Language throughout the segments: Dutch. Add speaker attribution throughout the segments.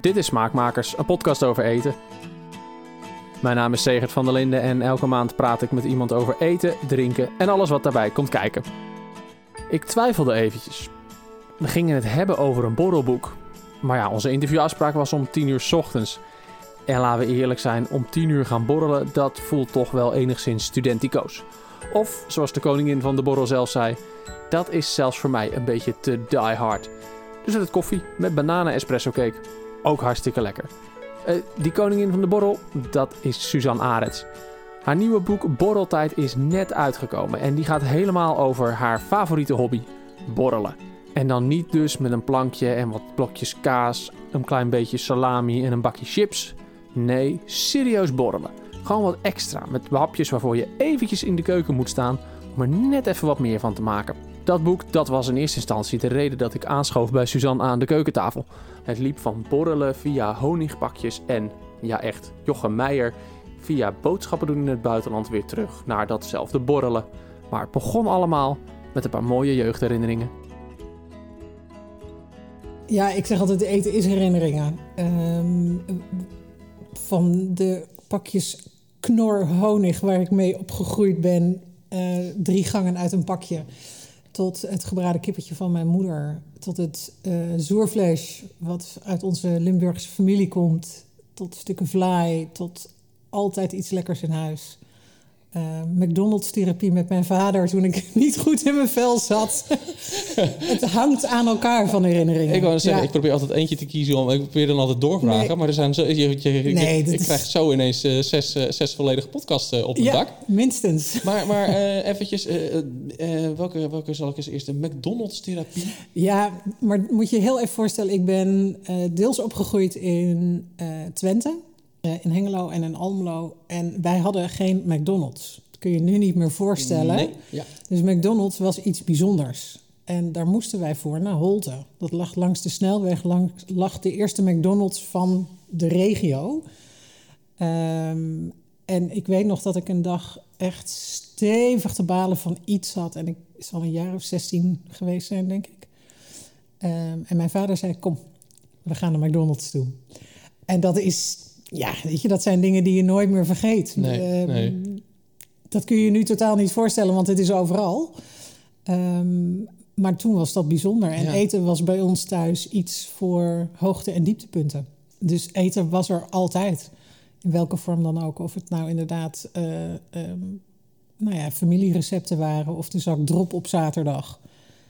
Speaker 1: Dit is Smaakmakers, een podcast over eten. Mijn naam is Segert van der Linden en elke maand praat ik met iemand over eten, drinken en alles wat daarbij komt kijken. Ik twijfelde eventjes. We gingen het hebben over een borrelboek. Maar ja, onze interviewafspraak was om 10 uur 's ochtends. En laten we eerlijk zijn, om 10 uur gaan borrelen, dat voelt toch wel enigszins studenticoos. Of, zoals de koningin van de borrel zelf zei, dat is zelfs voor mij een beetje te die hard. Dus het koffie met bananen espresso cake. Ook hartstikke lekker. Eh, die koningin van de borrel, dat is Suzanne Arets. Haar nieuwe boek Borreltijd is net uitgekomen en die gaat helemaal over haar favoriete hobby, borrelen. En dan niet dus met een plankje en wat blokjes kaas, een klein beetje salami en een bakje chips. Nee, serieus borrelen. Gewoon wat extra, met hapjes waarvoor je eventjes in de keuken moet staan om er net even wat meer van te maken. Dat boek dat was in eerste instantie de reden dat ik aanschoof bij Suzanne aan de keukentafel. Het liep van borrelen via honingpakjes en, ja echt, Jochem Meijer, via boodschappen doen in het buitenland weer terug naar datzelfde borrelen. Maar het begon allemaal met een paar mooie jeugdherinneringen.
Speaker 2: Ja, ik zeg altijd, eten is herinneringen. Ehm, van de pakjes knor honig waar ik mee opgegroeid ben, eh, drie gangen uit een pakje, tot het gebraden kippetje van mijn moeder, tot het uh, zoervlees wat uit onze Limburgse familie komt, tot stukken vlaai, tot altijd iets lekkers in huis. Uh, McDonald's-therapie met mijn vader toen ik niet goed in mijn vel zat. het hangt aan elkaar van herinneringen.
Speaker 3: Ik wou zeggen, ja. ik probeer altijd eentje te kiezen om. Ik probeer dan altijd doorvragen, nee. maar er zijn zo. Je, je, nee, ik, is... krijg zo ineens uh, zes, uh, zes volledige podcasts op het
Speaker 2: ja,
Speaker 3: dak.
Speaker 2: Minstens.
Speaker 3: Maar, maar eventjes, welke, welke zal ik eens eerst? De McDonald's-therapie?
Speaker 2: Ja, maar moet je heel even voorstellen, ik ben deels opgegroeid in Twente in Hengelo en in Almelo. En wij hadden geen McDonald's. Dat kun je nu niet meer voorstellen.
Speaker 3: Nee, ja.
Speaker 2: Dus McDonald's was iets bijzonders. En daar moesten wij voor naar Holte. Dat lag langs de snelweg, langs, lag de eerste McDonald's van de regio. Um, en ik weet nog dat ik een dag echt stevig te balen van iets had. En ik zal een jaar of 16 geweest zijn, denk ik. Um, en mijn vader zei: Kom, we gaan naar McDonald's toe. En dat is ja, weet je, dat zijn dingen die je nooit meer vergeet.
Speaker 3: Nee, uh, nee.
Speaker 2: Dat kun je je nu totaal niet voorstellen, want het is overal. Um, maar toen was dat bijzonder. En ja. eten was bij ons thuis iets voor hoogte- en dieptepunten. Dus eten was er altijd. In welke vorm dan ook. Of het nou inderdaad uh, um, nou ja, familierecepten waren of de zak drop op zaterdag.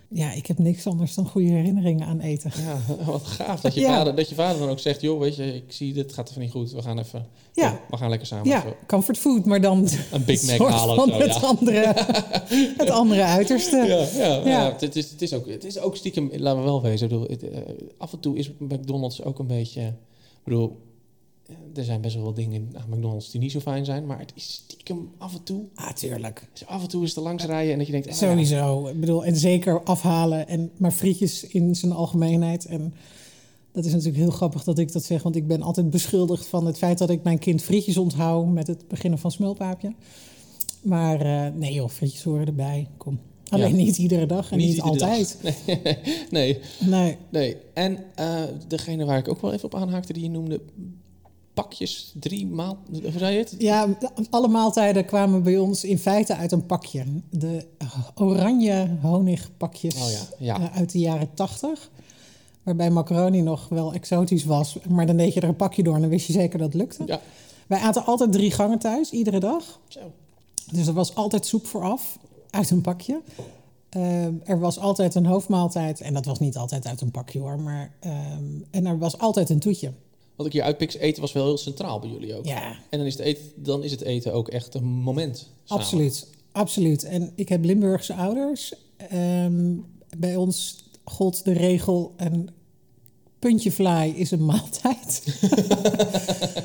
Speaker 2: Ja, ik heb niks anders dan goede herinneringen aan eten.
Speaker 3: Ja, wat gaaf dat je, ja. vader, dat je vader dan ook zegt... joh, weet je, ik zie dit gaat even niet goed. We gaan even...
Speaker 2: Ja.
Speaker 3: we gaan lekker samen
Speaker 2: Ja,
Speaker 3: even
Speaker 2: comfort food, maar dan...
Speaker 3: Een Big Mac halen
Speaker 2: van
Speaker 3: of zo,
Speaker 2: het,
Speaker 3: ja.
Speaker 2: andere, het andere uiterste.
Speaker 3: Ja, ja. Het, is, het, is ook, het is ook stiekem... Laten we wel wezen. Ik bedoel, het, uh, af en toe is McDonald's ook een beetje... Ik bedoel, er zijn best wel wat dingen aan McDonald's die niet zo fijn zijn, maar het is stiekem af en toe.
Speaker 2: Ah, tuurlijk.
Speaker 3: Dus af en toe is het er langs rijden en dat je denkt.
Speaker 2: Sowieso. Ik bedoel, en zeker afhalen, en, maar frietjes in zijn algemeenheid. En dat is natuurlijk heel grappig dat ik dat zeg, want ik ben altijd beschuldigd van het feit dat ik mijn kind frietjes onthoud met het beginnen van smulpaapje. Maar uh, nee joh, frietjes horen erbij. Kom. Alleen ja. niet iedere dag en niet, niet altijd.
Speaker 3: Nee. nee.
Speaker 2: nee.
Speaker 3: nee. En uh, degene waar ik ook wel even op aanhaakte, die je noemde, pakjes, drie maal, hoe zei je het?
Speaker 2: Ja, alle maaltijden kwamen bij ons in feite uit een pakje. De oranje honigpakjes
Speaker 3: oh ja, ja.
Speaker 2: uit de jaren tachtig. Waarbij macaroni nog wel exotisch was. Maar dan deed je er een pakje door en dan wist je zeker dat het lukte.
Speaker 3: Ja.
Speaker 2: Wij aten altijd drie gangen thuis, iedere dag.
Speaker 3: Zo.
Speaker 2: Dus er was altijd soep vooraf, uit een pakje. Uh, er was altijd een hoofdmaaltijd. En dat was niet altijd uit een pakje hoor. Maar, uh, en er was altijd een toetje.
Speaker 3: Wat ik hier uitpik, eten was wel heel centraal bij jullie ook.
Speaker 2: Ja.
Speaker 3: En dan is, het eten, dan is het eten ook echt een moment. Samen.
Speaker 2: Absoluut, absoluut. En ik heb Limburgse ouders. Um, bij ons gold de regel: een puntje vlaai is een maaltijd.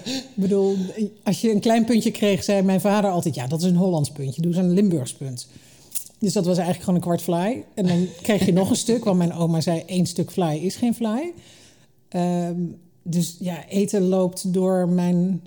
Speaker 2: ik bedoel, als je een klein puntje kreeg, zei mijn vader altijd: ja, dat is een Hollands puntje, doe eens een Limburgs punt. Dus dat was eigenlijk gewoon een kwart vlaai. En dan kreeg je nog een stuk, want mijn oma zei: één stuk vlaai is geen vlaai. Um, dus ja, eten loopt door mijn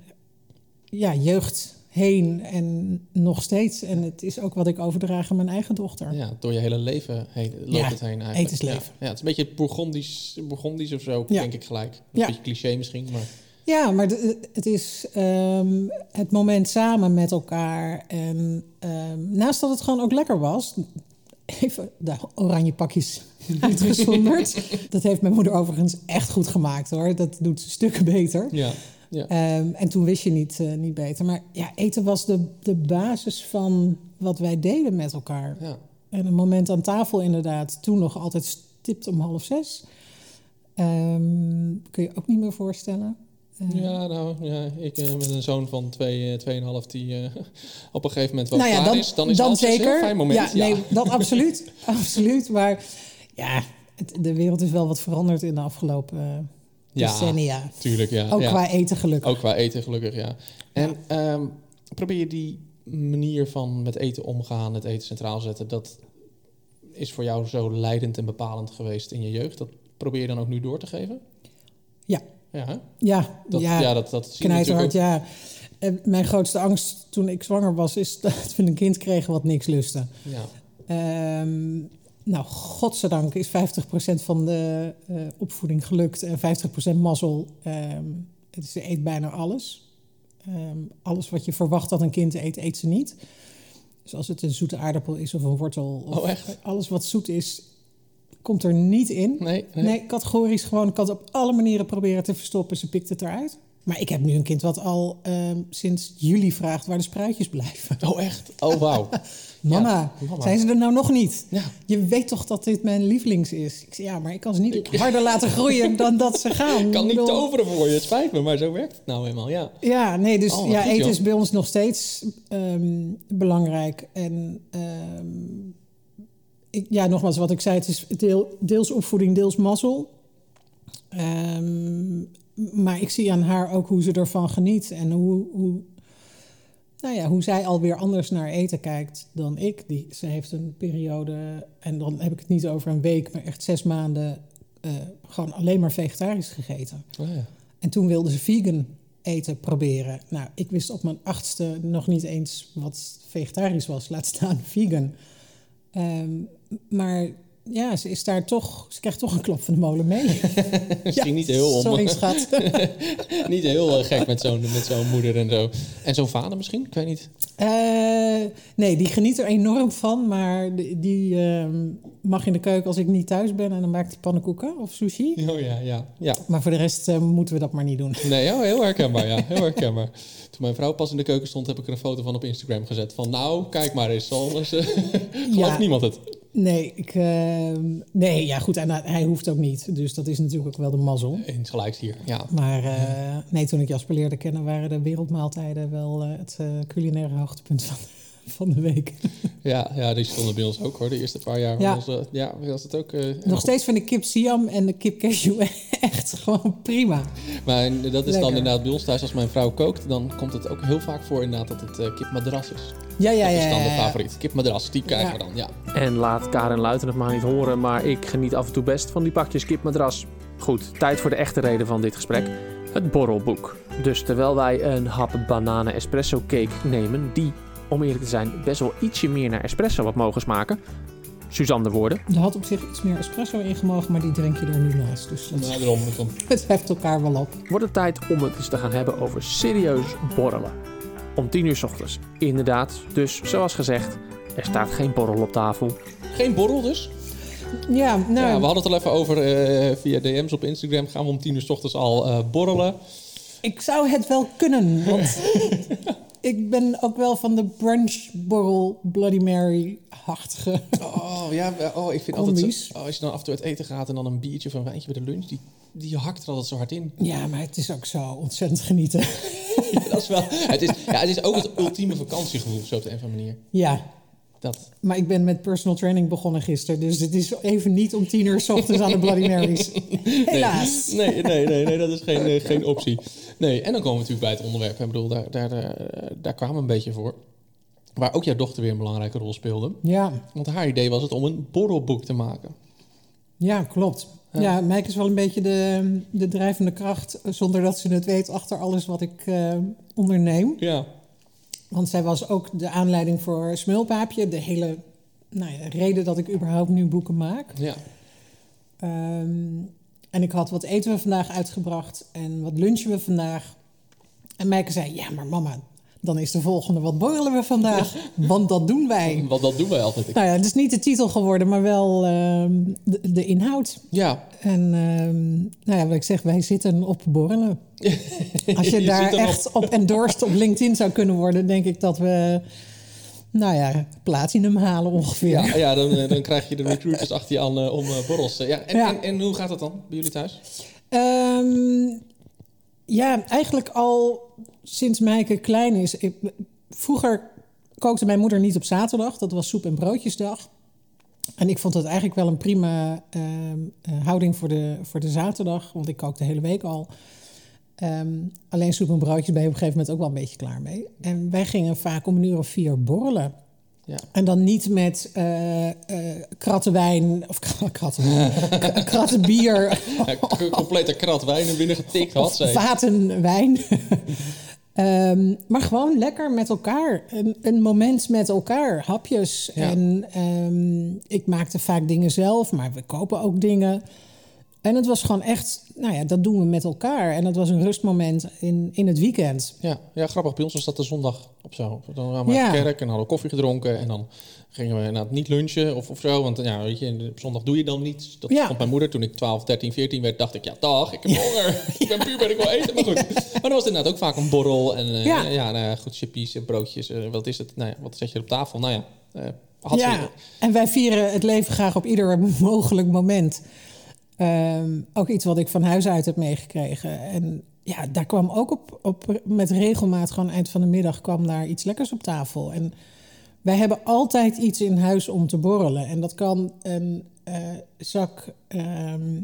Speaker 2: ja, jeugd heen en nog steeds. En het is ook wat ik overdraag aan mijn eigen dochter.
Speaker 3: Ja, door je hele leven heen, loopt
Speaker 2: Ja,
Speaker 3: het heen eigenlijk.
Speaker 2: eten is
Speaker 3: Ja.
Speaker 2: leven.
Speaker 3: Ja, het is een beetje Bourgondisch, Bourgondisch of zo,
Speaker 2: Ja.
Speaker 3: denk ik gelijk. Een
Speaker 2: Ja.
Speaker 3: beetje cliché misschien, maar...
Speaker 2: Ja, maar het is ehm, het moment samen met elkaar. En ehm, naast dat het gewoon ook lekker was. Even de oranje pakjes uitgezonderd. dat heeft mijn moeder overigens echt goed gemaakt hoor. Dat doet stukken beter.
Speaker 3: Ja, ja.
Speaker 2: Ehm, en toen wist je niet, eh, niet beter. Maar ja, eten was de, de basis van wat wij deden met elkaar.
Speaker 3: ja.
Speaker 2: En een moment aan tafel inderdaad. Toen nog altijd stipt om half zes. Ehm, kun je ook niet meer voorstellen. Eh,
Speaker 3: Ja, nou, ja, ik eh, met een zoon van twee, eh, tweeënhalf die op een gegeven moment wel
Speaker 2: nou ja,
Speaker 3: klaar
Speaker 2: dan,
Speaker 3: is, dan is het altijd een heel fijn moment.
Speaker 2: Ja, nee, dat absoluut. absoluut. Maar ja, het- de wereld is wel wat veranderd in de afgelopen eh,
Speaker 3: Ja,
Speaker 2: decennia.
Speaker 3: tuurlijk, ja.
Speaker 2: Ook
Speaker 3: ja.
Speaker 2: qua eten gelukkig.
Speaker 3: Ook qua eten, gelukkig, ja. En ehm, probeer je die manier van met eten omgaan, het eten centraal zetten, dat is voor jou zo leidend en bepalend geweest in je jeugd. Dat probeer je dan ook nu door te geven?
Speaker 2: Ja.
Speaker 3: Ja?
Speaker 2: Ja,
Speaker 3: dat,
Speaker 2: ja,
Speaker 3: ja. dat, dat
Speaker 2: knijterhard, ja. En mijn grootste angst toen ik zwanger was... is dat we een kind kregen wat niks lustte.
Speaker 3: Ja.
Speaker 2: Ehm, nou, godzijdank is 50% van de eh, opvoeding gelukt en 50% mazzel. Ehm, het ze eet bijna alles. Ehm, alles wat je verwacht dat een kind eet, eet ze niet. Dus als het een zoete aardappel is of een wortel, of
Speaker 3: Oh, echt?
Speaker 2: alles wat zoet is, komt er niet in.
Speaker 3: Nee, nee.
Speaker 2: Nee, categorisch gewoon. Ik kan het op alle manieren proberen te verstoppen. Ze pikt het eruit. Maar ik heb nu een kind wat al ehm, sinds juli vraagt waar de spruitjes blijven.
Speaker 3: Oh, echt? Oh, wauw.
Speaker 2: Mama,
Speaker 3: mama.
Speaker 2: zijn ze er nou nog niet?
Speaker 3: Ja.
Speaker 2: Je weet toch dat dit mijn lievelings is? Ik zeg, ja, maar ik kan ze niet harder laten groeien dan dat ze gaan.
Speaker 3: Ik kan niet
Speaker 2: bedoel,
Speaker 3: toveren voor je, het spijt me, maar zo werkt het nou eenmaal, ja.
Speaker 2: Ja, nee, dus
Speaker 3: Oh,
Speaker 2: ja,
Speaker 3: goed,
Speaker 2: eten
Speaker 3: joh.
Speaker 2: is bij ons nog steeds ehm, belangrijk. En ehm, ik, ja, nogmaals, wat ik zei, het is deel, deels opvoeding, deels mazzel. Ehm, maar ik zie aan haar ook hoe ze ervan geniet en hoe, hoe, nou ja, hoe zij alweer anders naar eten kijkt dan ik. Die, ze heeft een periode, en dan heb ik het niet over een week, maar echt zes maanden eh, gewoon alleen maar vegetarisch gegeten.
Speaker 3: Oh, ja.
Speaker 2: En toen wilde ze vegan eten proberen. Nou, ik wist op mijn achtste nog niet eens wat vegetarisch was, laat staan vegan. Ehm, maar ja, ze is daar toch, ze krijgt toch een klap van de molen mee.
Speaker 3: Misschien niet heel om.
Speaker 2: Sorry, schat.
Speaker 3: niet heel eh, gek met zo'n met zo'n moeder en zo. En zo'n vader misschien? Ik weet niet.
Speaker 2: Eh, nee, die geniet er enorm van, maar die, die, ehm, mag in de keuken als ik niet thuis ben en dan maakt hij pannenkoeken of sushi.
Speaker 3: Oh ja, ja. ja.
Speaker 2: Maar voor de rest eh, moeten we dat maar niet doen.
Speaker 3: Nee, oh, heel herkenbaar, ja. Heel herkenbaar. Toen mijn vrouw pas in de keuken stond, heb ik er een foto van op Instagram gezet. Van nou, kijk maar eens. Anders gelooft
Speaker 2: Ja.
Speaker 3: niemand het.
Speaker 2: Nee, ik, ehm, nee, ja goed, en hij- hoeft ook niet. Dus dat is natuurlijk ook wel de mazzel.
Speaker 3: Eens gelijks hier, ja.
Speaker 2: Maar eh, nee, toen ik Jasper leerde kennen, waren de wereldmaaltijden wel eh, het eh, culinaire hoogtepunt van, van de week.
Speaker 3: Ja, ja, die stonden bij ons ook hoor. De eerste paar jaar
Speaker 2: Ja.
Speaker 3: eh, ja, was het ook... eh,
Speaker 2: Nog steeds vind ik kip Siam en de kip cashew echt gewoon prima.
Speaker 3: Maar dat is dan inderdaad bij ons thuis. Als mijn vrouw kookt, dan komt het ook heel vaak voor inderdaad dat het eh, kipmadras is.
Speaker 2: Ja, ja,
Speaker 3: dat
Speaker 2: ja.
Speaker 3: is dan de
Speaker 2: ja, ja.
Speaker 3: favoriet. Kipmadras, die krijgen
Speaker 2: Ja.
Speaker 3: we dan, ja.
Speaker 1: En laat Karen Luiten het maar niet horen, maar ik geniet af en toe best van die pakjes kipmadras. Goed, tijd voor de echte reden van dit gesprek. Het borrelboek. Dus terwijl wij een hap bananen espresso cake nemen, die, om eerlijk te zijn, best wel ietsje meer naar espresso had mogen smaken. Suzanne de woorden.
Speaker 2: Er had op zich iets meer espresso in gemogen, maar die drink je er nu naast. Dus dat,
Speaker 3: Nou, daarom. dan-
Speaker 2: het heft elkaar wel op.
Speaker 1: wordt het tijd om het eens te gaan hebben over serieus borrelen. Om 10 uur 's ochtends. Inderdaad, dus zoals gezegd, er staat geen borrel op tafel.
Speaker 3: Geen borrel dus?
Speaker 2: Ja, nou,
Speaker 3: Ja, we hadden het al even over eh, via DM's op Instagram. Gaan we om tien uur 's ochtends al eh, borrelen.
Speaker 2: ik zou het wel kunnen, want ik ben ook wel van de brunchborrel Bloody Mary-achtige.
Speaker 3: Oh ja, oh, ik vind altijd zo, oh, als je dan af en toe uit eten gaat en dan een biertje of een wijntje bij de lunch, die, die hakt er altijd zo hard in.
Speaker 2: Ja, maar het is ook zo ontzettend genieten.
Speaker 3: dat is wel, het, is, ja, het is ook het ultieme vakantiegevoel, zo op de een of andere manier.
Speaker 2: Ja,
Speaker 3: Dat,
Speaker 2: maar ik ben met personal training begonnen gisteren. Dus het is even niet om tien uur s ochtends aan de Bloody Marys. Helaas.
Speaker 3: Nee, nee, nee, nee, dat is geen, eh, geen optie. Nee, en dan komen we natuurlijk bij het onderwerp. Ik bedoel, daar, daar, eh, daar kwamen we een beetje voor. Waar ook jouw dochter weer een belangrijke rol speelde.
Speaker 2: Ja,
Speaker 3: Want haar idee was het om een borrelboek te maken.
Speaker 2: ja klopt.
Speaker 3: Ja.
Speaker 2: Ja, Mike is wel een beetje de, de drijvende kracht, zonder dat ze het weet, achter alles wat ik eh, onderneem.
Speaker 3: Ja.
Speaker 2: Want zij was ook de aanleiding voor Smulpaapje. De hele nou ja, reden dat ik überhaupt nu boeken maak.
Speaker 3: Ja.
Speaker 2: Ehm, en ik had wat eten we vandaag uitgebracht en wat lunchen we vandaag. En Meike zei, ja maar mama, dan is de volgende wat borrelen we vandaag. Want dat doen wij.
Speaker 3: Want dat doen wij altijd.
Speaker 2: Nou ja, het is niet de titel geworden, maar wel ehm, de, de inhoud.
Speaker 3: Ja,
Speaker 2: En ehm, nou ja, wat ik zeg, wij zitten op borrelen. Als je,
Speaker 3: Je
Speaker 2: daar echt op endorsed op LinkedIn zou kunnen worden, denk ik dat we, nou ja, platinum halen ongeveer.
Speaker 3: ja, ja dan, eh, dan krijg je de recruiters achter je aan eh, om eh, borrels. ja. En,
Speaker 2: Ja.
Speaker 3: En, en hoe gaat dat dan bij jullie thuis?
Speaker 2: Ehm, ja, eigenlijk al sinds Meike klein is. Ik, vroeger kookte mijn moeder niet op zaterdag. Dat was soep- en broodjesdag. En ik vond dat eigenlijk wel een prima ehm, eh, houding voor de, voor de zaterdag. Want ik kook de hele week al. Ehm, alleen soep en broodjes ben je op een gegeven moment ook wel een beetje klaar mee. En wij gingen vaak om een uur of vier borrelen.
Speaker 3: Ja.
Speaker 2: En dan niet met eh eh kratten wijn of kratten, kratten bier
Speaker 3: Ja, complete krat wijn er binnen getikt had
Speaker 2: of
Speaker 3: zij.
Speaker 2: vaten wijn. Ehm, maar gewoon lekker met elkaar. Een, een moment met elkaar. Hapjes.
Speaker 3: Ja.
Speaker 2: En ehm, ik maakte vaak dingen zelf, maar we kopen ook dingen. En het was gewoon echt, nou ja, dat doen we met elkaar. En het was een rustmoment in, in het weekend.
Speaker 3: Ja, ja, grappig. Bij ons was dat de zondag op zo. Dan waren we
Speaker 2: Ja.
Speaker 3: naar de kerk en hadden we koffie gedronken. En dan gingen we inderdaad niet lunchen of, of zo. Want ja, weet je, op zondag doe je dan niets. Dat
Speaker 2: Ja.
Speaker 3: vond mijn moeder toen ik 12, 13, 14 werd. Dacht ik, ja dag, ik heb honger. ik ben puur, ben ik wel eten. Maar goed. Maar dan was het inderdaad ook vaak een borrel. En eh,
Speaker 2: Ja.
Speaker 3: ja, nou ja, goed, chippies en broodjes. eh, wat is het? Nou ja, wat zet je op tafel? Nou ja, eh had
Speaker 2: ja, en wij vieren het leven graag op ieder mogelijk moment. Ehm, ook iets wat ik van huis uit heb meegekregen. En ja, daar kwam ook op, op met regelmaat, gewoon eind van de middag, kwam daar iets lekkers op tafel. En wij hebben altijd iets in huis om te borrelen. En dat kan een eh, zak, ehm,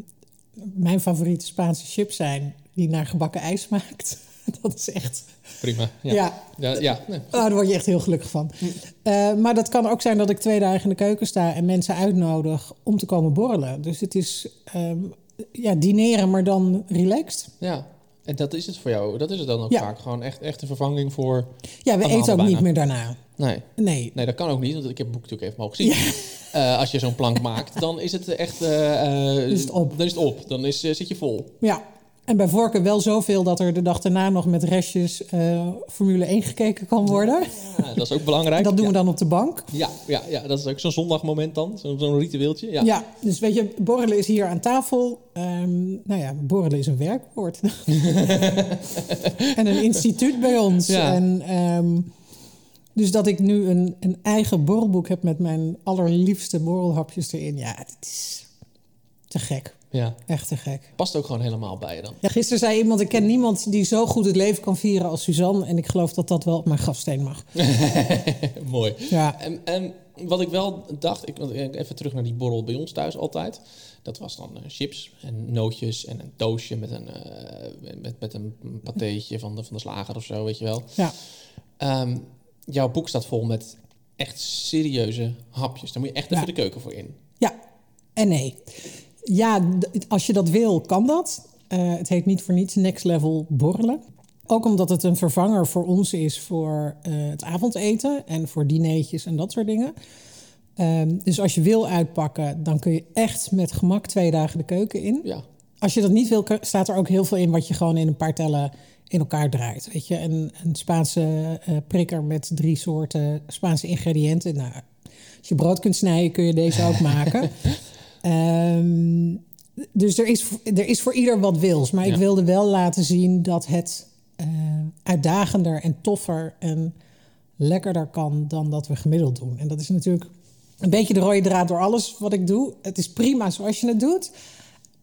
Speaker 2: mijn favoriete Spaanse chips zijn, die naar gebakken ijs smaakt. Dat is echt.
Speaker 3: prima. Ja,
Speaker 2: ja,
Speaker 3: ja. ja, nee.
Speaker 2: Oh, daar word je echt heel gelukkig van. Eh, maar dat kan ook zijn dat ik twee dagen in de keuken sta en mensen uitnodig om te komen borrelen. Dus het is ehm, ja, dineren, maar dan relaxed.
Speaker 3: ja. En dat is het voor jou. Dat is het dan ook
Speaker 2: Ja.
Speaker 3: vaak. Gewoon echt, echt een vervanging voor...
Speaker 2: Ja, we eten ook niet meer daarna.
Speaker 3: Nee.
Speaker 2: Nee.
Speaker 3: Nee, dat kan ook niet, want ik heb het boek natuurlijk even mogen zien. Eh, als je zo'n plank maakt, dan is het echt... eh,
Speaker 2: Is het op.
Speaker 3: Dan is het op. Dan is, zit je vol.
Speaker 2: Ja. En bij voorkeur wel zoveel dat er de dag daarna nog met restjes eh, Formule 1 gekeken kan worden.
Speaker 3: Ja, dat is ook belangrijk.
Speaker 2: Dat doen we
Speaker 3: ja.
Speaker 2: dan op de bank.
Speaker 3: Ja, ja, ja, dat is ook zo'n zondagmoment dan. Zo'n zo'n ritueeltje. Ja.
Speaker 2: Ja. dus weet je, borrelen is hier aan tafel. Ehm, nou ja, borrelen is een werkwoord. en een instituut bij ons.
Speaker 3: Ja.
Speaker 2: En, ehm, dus dat ik nu een, een eigen borrelboek heb met mijn allerliefste borrelhapjes erin. Ja, het is te gek.
Speaker 3: Ja.
Speaker 2: Echt te gek.
Speaker 3: Past ook gewoon helemaal bij je dan.
Speaker 2: Ja, gisteren zei iemand, ik ken niemand die zo goed het leven kan vieren als Suzanne. En ik geloof dat dat wel op mijn grafsteen mag.
Speaker 3: Mooi.
Speaker 2: Ja,
Speaker 3: En, en wat ik wel dacht, ik, ik- even terug naar die borrel bij ons thuis altijd. Dat was dan eh, chips en nootjes en een doosje met een, eh, met, met een patéetje van de, van de slager of zo, weet je wel.
Speaker 2: ja.
Speaker 3: Ehm, jouw boek staat vol met echt serieuze hapjes. Daar moet je echt even
Speaker 2: Ja.
Speaker 3: de keuken voor in.
Speaker 2: Ja en nee. Ja, als je dat wil, kan dat. Eh, het heet niet voor niets next level borrelen. Ook omdat het een vervanger voor ons is voor eh, het avondeten en voor dineetjes en dat soort dingen. Ehm, dus als je wil uitpakken, dan kun je echt met gemak twee dagen de keuken in.
Speaker 3: Ja,
Speaker 2: Als je dat niet wil, staat er ook heel veel in wat je gewoon in een paar tellen in elkaar draait. Weet je, een, een Spaanse eh, prikker met drie soorten Spaanse ingrediënten. Nou, als je brood kunt snijden, kun je deze ook maken. Ehm, dus er is, er is voor ieder wat wils. Maar ik wilde wel laten zien dat het eh, uitdagender en toffer en lekkerder kan dan dat we gemiddeld doen. En dat is natuurlijk een beetje de rode draad door alles wat ik doe. Het is prima zoals je het doet.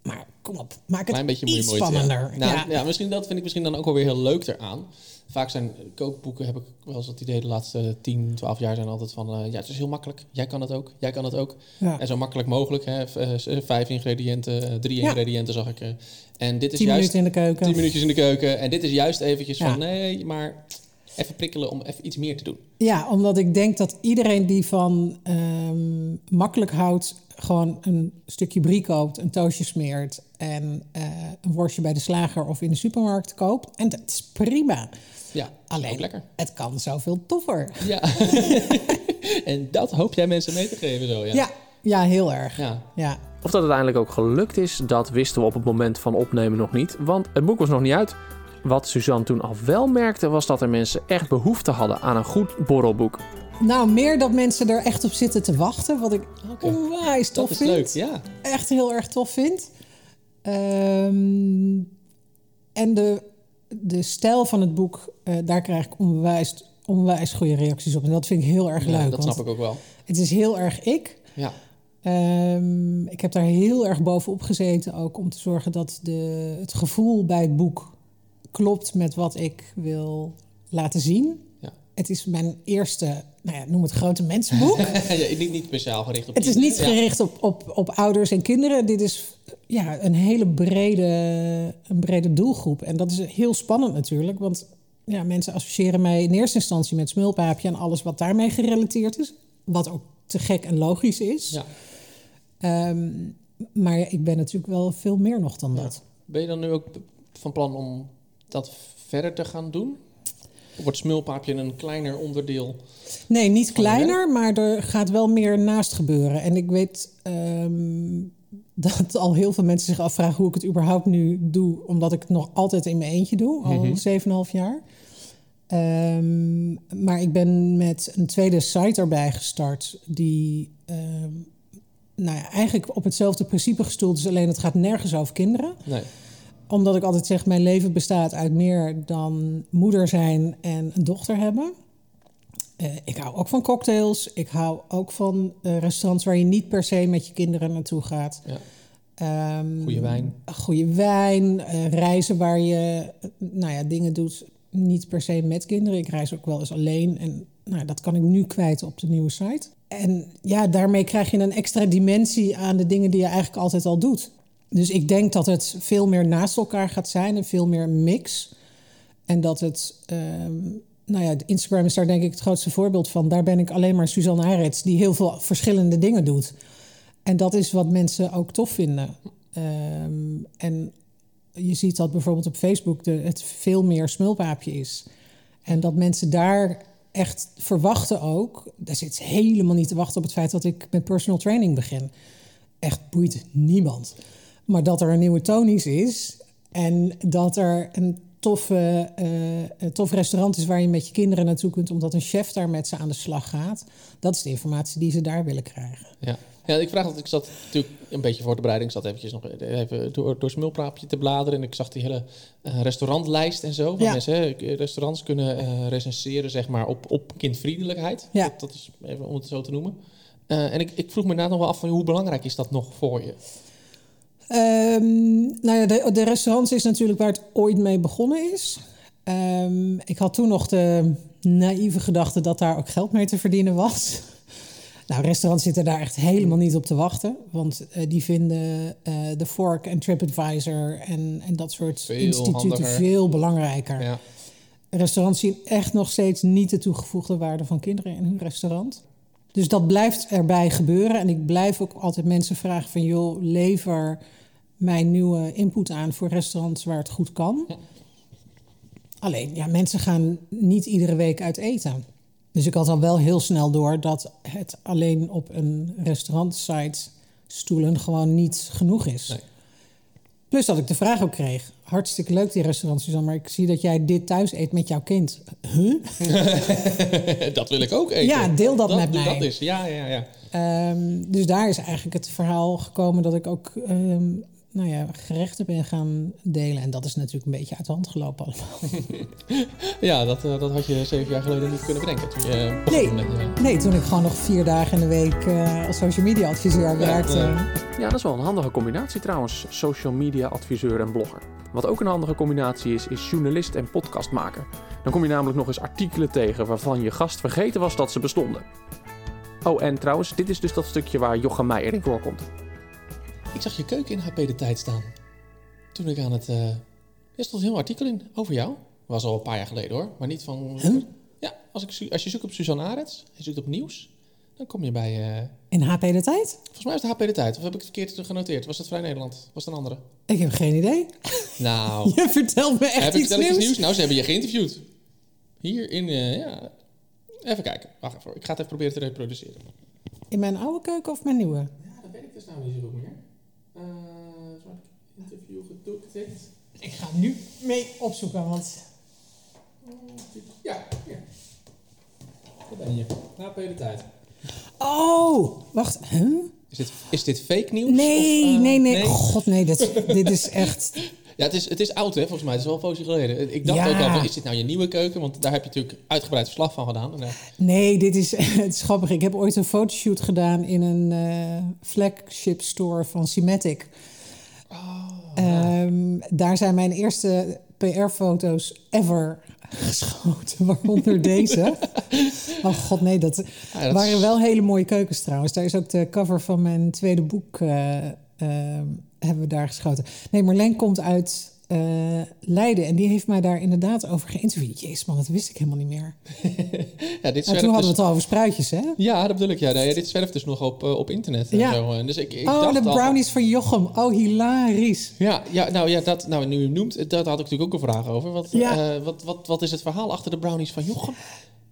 Speaker 2: Maar kom op, maak het
Speaker 3: beetje
Speaker 2: iets
Speaker 3: moeite.
Speaker 2: spannender.
Speaker 3: Ja. Nou,
Speaker 2: ja.
Speaker 3: ja. misschien, dat vind ik misschien dan ook wel weer heel leuk eraan. Vaak zijn kookboeken, heb ik wel eens het idee, de laatste 10, 12 jaar zijn altijd van... eh, ja, het is heel makkelijk. Jij kan het ook. Jij kan het ook.
Speaker 2: Ja.
Speaker 3: En zo makkelijk mogelijk. Hè. V- eh, vijf ingrediënten, eh, drie ingrediënten zag ik. eh. En dit is
Speaker 2: Tien
Speaker 3: juist
Speaker 2: minuten in de keuken.
Speaker 3: 10 minuutjes in de keuken. En dit is juist eventjes van nee, maar even prikkelen om even iets meer te doen.
Speaker 2: Ja, omdat ik denk dat iedereen die van ehm, makkelijk houdt, gewoon een stukje brie koopt, een toastje smeert en eh, een worstje bij de slager of in de supermarkt koopt. En dat is prima.
Speaker 3: Ja,
Speaker 2: Alleen,
Speaker 3: ook lekker.
Speaker 2: het kan zoveel toffer.
Speaker 3: Ja. en dat hoop jij mensen mee te geven zo, ja.
Speaker 2: Ja, ja, heel erg.
Speaker 3: Ja.
Speaker 2: Ja.
Speaker 1: Of dat het uiteindelijk ook gelukt is, dat wisten we op het moment van opnemen nog niet, want het boek was nog niet uit. Wat Suzanne toen al wel merkte, was dat er mensen echt behoefte hadden aan een goed borrelboek.
Speaker 2: Nou, meer dat mensen er echt op zitten te wachten, wat ik
Speaker 3: Oké.
Speaker 2: onwijs tof
Speaker 3: Dat is
Speaker 2: vind.
Speaker 3: leuk, ja.
Speaker 2: Echt heel erg tof vind. Ehm, en de, de stijl van het boek, eh, daar krijg ik onwijs, onwijs goede reacties op. En dat vind ik heel erg
Speaker 3: Ja,
Speaker 2: leuk.
Speaker 3: dat snap ik ook wel.
Speaker 2: Het is heel erg ik.
Speaker 3: Ja.
Speaker 2: Ehm, ik heb daar heel erg bovenop gezeten ook om te zorgen dat de, het gevoel bij het boek klopt met wat ik wil laten zien. Het is mijn eerste, nou ja, noem het grote mensenboek.
Speaker 3: ja, niet, niet speciaal gericht op
Speaker 2: het is niet gericht op, op, op ouders en kinderen. Dit is ja, een hele brede, een brede doelgroep. En dat is heel spannend natuurlijk, want ja, mensen associëren mij in eerste instantie met smulpaapje en alles wat daarmee gerelateerd is. Wat ook te gek en logisch is.
Speaker 3: Ja.
Speaker 2: Ehm, maar ik ben natuurlijk wel veel meer nog dan
Speaker 3: Ja.
Speaker 2: dat.
Speaker 3: Ben je dan nu ook van plan om dat verder te gaan doen? Wordt smulpaapje een kleiner onderdeel?
Speaker 2: Nee, niet kleiner, maar er gaat wel meer naast gebeuren. En ik weet ehm, dat al heel veel mensen zich afvragen hoe ik het überhaupt nu doe, omdat ik het nog altijd in mijn eentje doe, al
Speaker 3: Mhm.
Speaker 2: 7,5 jaar. Ehm, maar ik ben met een tweede site erbij gestart, die ehm, nou ja, eigenlijk op hetzelfde principe gestoeld is, alleen het gaat nergens over kinderen
Speaker 3: Nee.
Speaker 2: Omdat ik altijd zeg, mijn leven bestaat uit meer dan moeder zijn en een dochter hebben. Eh, ik hou ook van cocktails. Ik hou ook van eh, restaurants waar je niet per se met je kinderen naartoe gaat.
Speaker 3: Ja.
Speaker 2: Ehm,
Speaker 3: Goeie wijn.
Speaker 2: Goede wijn. eh, reizen waar je nou ja, dingen doet, niet per se met kinderen. Ik reis ook wel eens alleen. En nou, dat kan ik nu kwijt op de nieuwe site. En ja, daarmee krijg je een extra dimensie aan de dingen die je eigenlijk altijd al doet. Dus ik denk dat het veel meer naast elkaar gaat zijn en veel meer mix. En dat het, ehm, nou ja, Instagram is daar denk ik het grootste voorbeeld van. Daar ben ik alleen maar Suzanne Arets, die heel veel verschillende dingen doet. En dat is wat mensen ook tof vinden. Ehm, en je ziet dat bijvoorbeeld op Facebook de, het veel meer smulpaapje is. En dat mensen daar echt verwachten ook. Daar zit helemaal niet te wachten op het feit dat ik met personal training begin. Echt boeit niemand. Maar dat er een nieuwe Tony's is en dat er een toffe, een tof restaurant is waar je met je kinderen naartoe kunt, omdat een chef daar met ze aan de slag gaat. Dat is de informatie die ze daar willen krijgen.
Speaker 3: Ja. ja, ik vraag dat. Ik zat natuurlijk een beetje voor de bereiding. Ik zat eventjes nog even door, door smulpraapje te bladeren. En ik zag die hele eh, restaurantlijst en zo. Van
Speaker 2: Ja.
Speaker 3: mensen, hè, restaurants kunnen eh, recenseren zeg maar, op, op kindvriendelijkheid.
Speaker 2: Ja.
Speaker 3: Dat, dat is even om het zo te noemen. En ik, ik vroeg me inderdaad nog wel af van hoe belangrijk is dat nog voor je?
Speaker 2: Ehm, nou ja, de, de restaurants is natuurlijk waar het ooit mee begonnen is. Ehm, ik had toen nog de naïeve gedachte dat daar ook geld mee te verdienen was. Nou, restaurants zitten daar echt helemaal niet op te wachten. Want eh, die vinden eh de Fork en TripAdvisor en, en dat soort
Speaker 3: Veel
Speaker 2: instituten
Speaker 3: handiger.
Speaker 2: veel belangrijker.
Speaker 3: Ja.
Speaker 2: Restaurants zien echt nog steeds niet de toegevoegde waarde van kinderen in hun restaurant. Dus dat blijft erbij gebeuren. En ik blijf ook altijd mensen vragen van... joh, lever mijn nieuwe input aan voor restaurants waar het goed kan. Alleen, ja, mensen gaan niet iedere week uit eten. Dus ik had al wel heel snel door dat het alleen op een restaurantsite stoelen gewoon niet genoeg is. Plus dat ik de vraag ook kreeg. Hartstikke leuk die restaurants, Suzanne, maar ik zie dat jij dit thuis eet met jouw kind. Huh?
Speaker 3: dat wil ik ook eten.
Speaker 2: Ja, deel dat met mij.
Speaker 3: Dat is, ja, ja, ja.
Speaker 2: Ehm, dus daar is eigenlijk het verhaal gekomen dat ik ook ehm, nou ja, gerechten ben gaan delen. En dat is natuurlijk een beetje uit de hand gelopen allemaal.
Speaker 3: Ja, dat, eh, dat had je zeven jaar geleden niet kunnen bedenken. Toen je
Speaker 2: Nee.
Speaker 3: met je-
Speaker 2: Nee, toen ik gewoon nog vier dagen in de week eh, als social media adviseur werkte.
Speaker 3: ja.
Speaker 1: Ja, dat is wel een handige combinatie trouwens. Social media adviseur en blogger. Wat ook een handige combinatie is, is journalist en podcastmaker. Dan kom je namelijk nog eens artikelen tegen waarvan je gast vergeten was dat ze bestonden. Oh, en trouwens, dit is dus dat stukje waar Jochem Meijer in voorkomt.
Speaker 3: Ik zag je keuken in HP de tijd staan. Toen ik aan het... eh er stond een heel artikel in over jou. Was al een paar jaar geleden hoor. Maar niet van...
Speaker 2: Huh?
Speaker 3: Ja, als, ik, als je zoekt op Suzanne Arets, je zoekt op nieuws... Dan kom je bij... eh,
Speaker 2: In HP de tijd?
Speaker 3: volgens mij is het HP de tijd. Of heb ik het verkeerd genoteerd? Was het Vrij Nederland? Was het een andere?
Speaker 2: Ik heb geen idee.
Speaker 3: Nou,
Speaker 2: Je vertelt me echt
Speaker 3: heb ik
Speaker 2: iets
Speaker 3: ik
Speaker 2: nieuws.
Speaker 3: iets nieuws? Nou, ze hebben je geïnterviewd. Hier in... eh, ja. Even kijken. Wacht even. Ik ga het even proberen te reproduceren.
Speaker 2: In mijn oude keuken of mijn nieuwe?
Speaker 3: Ja, dat weet ik dus nou niet zo goed meer. Uh, zo heb ik interview getikt.
Speaker 2: Ik ga nu mee opzoeken, want...
Speaker 3: Ja, hier. Daar ben je. HP de tijd.
Speaker 2: Oh, wacht. Huh?
Speaker 3: Is dit, is dit fake nieuws?
Speaker 2: Nee,
Speaker 3: Of, eh,
Speaker 2: nee, nee, God, nee. Dit, dit is echt...
Speaker 3: Ja, het is, het is oud, hè, volgens mij. Het is wel een poosje geleden. Ik dacht
Speaker 2: Ja.
Speaker 3: ook al, van, is dit nou je nieuwe keuken? Want daar heb je natuurlijk uitgebreid verslag van gedaan. Eh,
Speaker 2: Nee, dit is, het is grappig. Ik heb ooit een fotoshoot gedaan in een eh, flagship store van Symmetic. Ehm, daar zijn mijn eerste PR-foto's ever geschoten, waaronder deze. Oh god, nee, dat,
Speaker 3: ja, dat
Speaker 2: waren wel hele mooie keukens trouwens. Daar is ook de cover van mijn tweede boek, eh, hebben we daar geschoten. Nee, Marleen komt uit eh, Leiden en die heeft mij daar inderdaad over geïnterviewd. Jezus man, dat wist ik helemaal niet meer.
Speaker 3: ja, dit
Speaker 2: En
Speaker 3: zwerft
Speaker 2: toen hadden we
Speaker 3: dus-
Speaker 2: het al over spruitjes, hè?
Speaker 3: Ja, dat bedoel ik. Ja, nee, dit zwerft dus nog op, eh, op internet. En
Speaker 2: Ja.
Speaker 3: zo. En Dus ik, ik
Speaker 2: oh,
Speaker 3: dacht
Speaker 2: de
Speaker 3: al van-
Speaker 2: brownies van Jochem. Oh, hilarisch.
Speaker 3: Ja, ja, nou ja, dat, nou, nu je noemt, daar had ik natuurlijk ook een vraag over. Wat,
Speaker 2: Ja.
Speaker 3: eh, wat, wat, wat is het verhaal achter de brownies van Jochem?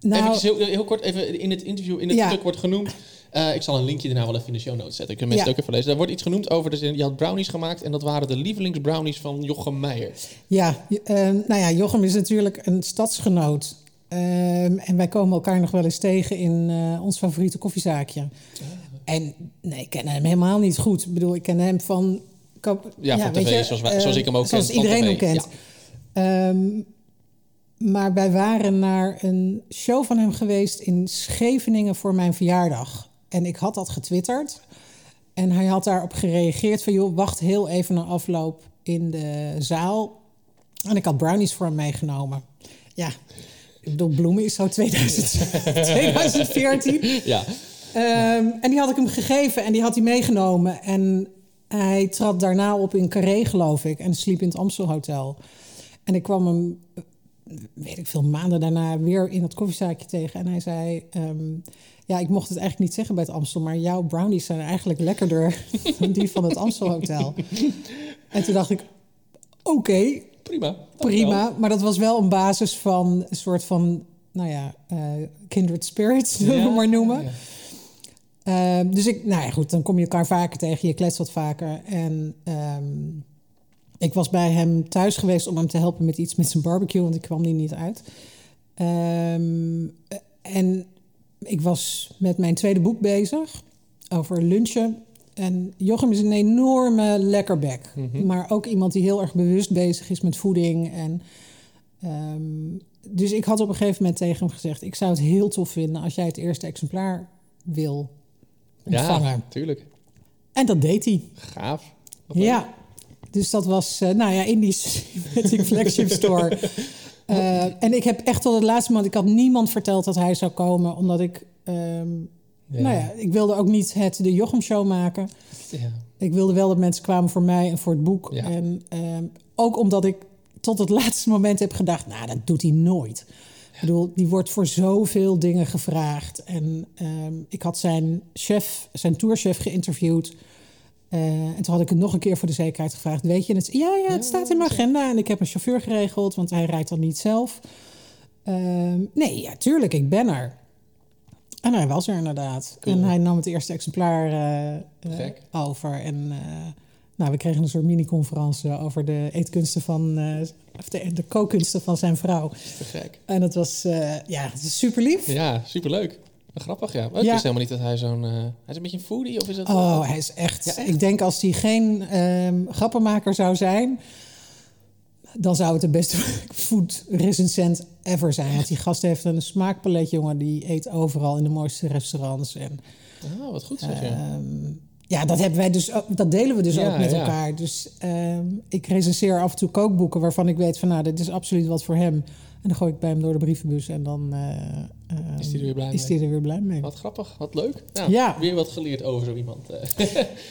Speaker 2: Nou,
Speaker 3: Even heel, heel kort, even in het interview, in het
Speaker 2: Ja.
Speaker 3: stuk wordt genoemd. Eh, ik zal een linkje daarna wel even in de show notes zetten. Kunnen mensen
Speaker 2: Ja.
Speaker 3: het ook even lezen. Er wordt iets genoemd over, dus je had brownies gemaakt en dat waren de lievelingsbrownies van Jochem Meijer.
Speaker 2: ja, je- eh, nou ja, Jochem is natuurlijk een stadsgenoot. Ehm, en wij komen elkaar nog wel eens tegen in eh, ons favoriete koffiezaakje. En nee, ik ken hem helemaal niet goed. Ik bedoel, ik ken hem van...
Speaker 3: Ja, van tv,
Speaker 2: je,
Speaker 3: zoals wij- zoals ik hem ook
Speaker 2: zoals
Speaker 3: ken van
Speaker 2: iedereen hem kent. Ehm, maar wij waren naar een show van hem geweest in Scheveningen voor mijn verjaardag. En ik had dat getwitterd. En hij had daarop gereageerd van... joh, wacht heel even naar afloop in de zaal. En ik had brownies voor hem meegenomen. Ja, ik bedoel, bloemen is zo 2000, 2014.
Speaker 3: Ja,
Speaker 2: Ehm, en die had ik hem gegeven en die had hij meegenomen. En hij trad daarna op in Carré, geloof ik. En sliep in het Amstelhotel. En ik kwam hem, weet ik veel, maanden daarna weer in dat koffiezaakje tegen. En hij zei... ehm, ja, ik mocht het eigenlijk niet zeggen bij het Amstel... maar jouw brownies zijn eigenlijk lekkerder dan die van het Amstelhotel. En toen dacht ik, oké,
Speaker 3: prima.
Speaker 2: prima. Maar dat was wel een basis van een soort van... nou ja, eh, kindred spirits, zullen we maar noemen.
Speaker 3: Ja.
Speaker 2: Ehm, dus ik, nou ja, goed, dan kom je elkaar vaker tegen, je kletst wat vaker. En ehm, ik was bij hem thuis geweest om hem te helpen met iets met zijn barbecue, want ik kwam die niet uit. Ehm, en ik was met mijn tweede boek bezig over lunchen. En Jochem is een enorme lekkerbek,
Speaker 3: Mhm.
Speaker 2: maar ook iemand die heel erg bewust bezig is met voeding. En, ehm, dus ik had op een gegeven moment tegen hem gezegd: Ik zou het heel tof vinden als jij het eerste exemplaar wil ontvangen.
Speaker 3: Ja, tuurlijk.
Speaker 2: En dat deed hij.
Speaker 3: Gaaf.
Speaker 2: Ja. Dus dat was, eh, nou ja, in die Cinematic Flagship Store. Eh, en ik heb echt tot het laatste moment... Ik had niemand verteld dat hij zou komen, omdat ik... ehm,
Speaker 3: Ja.
Speaker 2: Nou ja, ik wilde ook niet het de Jochem Show maken.
Speaker 3: Ja.
Speaker 2: Ik wilde wel dat mensen kwamen voor mij en voor het boek.
Speaker 3: Ja.
Speaker 2: En ehm, ook omdat ik tot het laatste moment heb gedacht... nou, dat doet hij nooit. Ik bedoel, die wordt voor zoveel dingen gevraagd. En ehm, ik had zijn chef, zijn tourchef geïnterviewd... Eh, en toen had ik het nog een keer voor de zekerheid gevraagd. Weet je het? Ja, ja, het staat in mijn agenda. En ik heb een chauffeur geregeld, want hij rijdt dan niet zelf. Ehm, nee, ja, tuurlijk, ik ben er. En hij was er inderdaad.
Speaker 3: Cool.
Speaker 2: En hij nam het eerste exemplaar eh, eh, over. En nou, we kregen een soort mini-conferentie over de eetkunsten van... of de, de kookkunsten van zijn vrouw.
Speaker 3: Te gek.
Speaker 2: En dat was, ja, super lief.
Speaker 3: Ja, superleuk. Grappig, ja. Maar ik
Speaker 2: Ja.
Speaker 3: wist helemaal niet dat hij zo'n... eh, hij is een beetje een foodie, of is dat...
Speaker 2: Oh, hij is echt.
Speaker 3: Ja, echt?
Speaker 2: Ik denk als hij geen ehm, grappenmaker zou zijn, dan zou het de beste food-recensent ever zijn. Want die gast heeft een smaakpalet, jongen. Die eet overal in de mooiste restaurants. En
Speaker 3: Oh, wat goed zeg je.
Speaker 2: ehm, ja, dat hebben wij dus. ook- Dat delen we dus
Speaker 3: Ja,
Speaker 2: ook met elkaar. Dus ehm, ik recenseer af en toe kookboeken waarvan ik weet van, nou, dit is absoluut wat voor hem. En dan gooi ik bij hem door de brievenbus en dan, eh, ehm,
Speaker 3: Is die er weer blij
Speaker 2: is
Speaker 3: mee?
Speaker 2: die er weer blij mee.
Speaker 3: Wat grappig, wat leuk. Ja,
Speaker 2: Ja.
Speaker 3: Weer wat geleerd over zo iemand.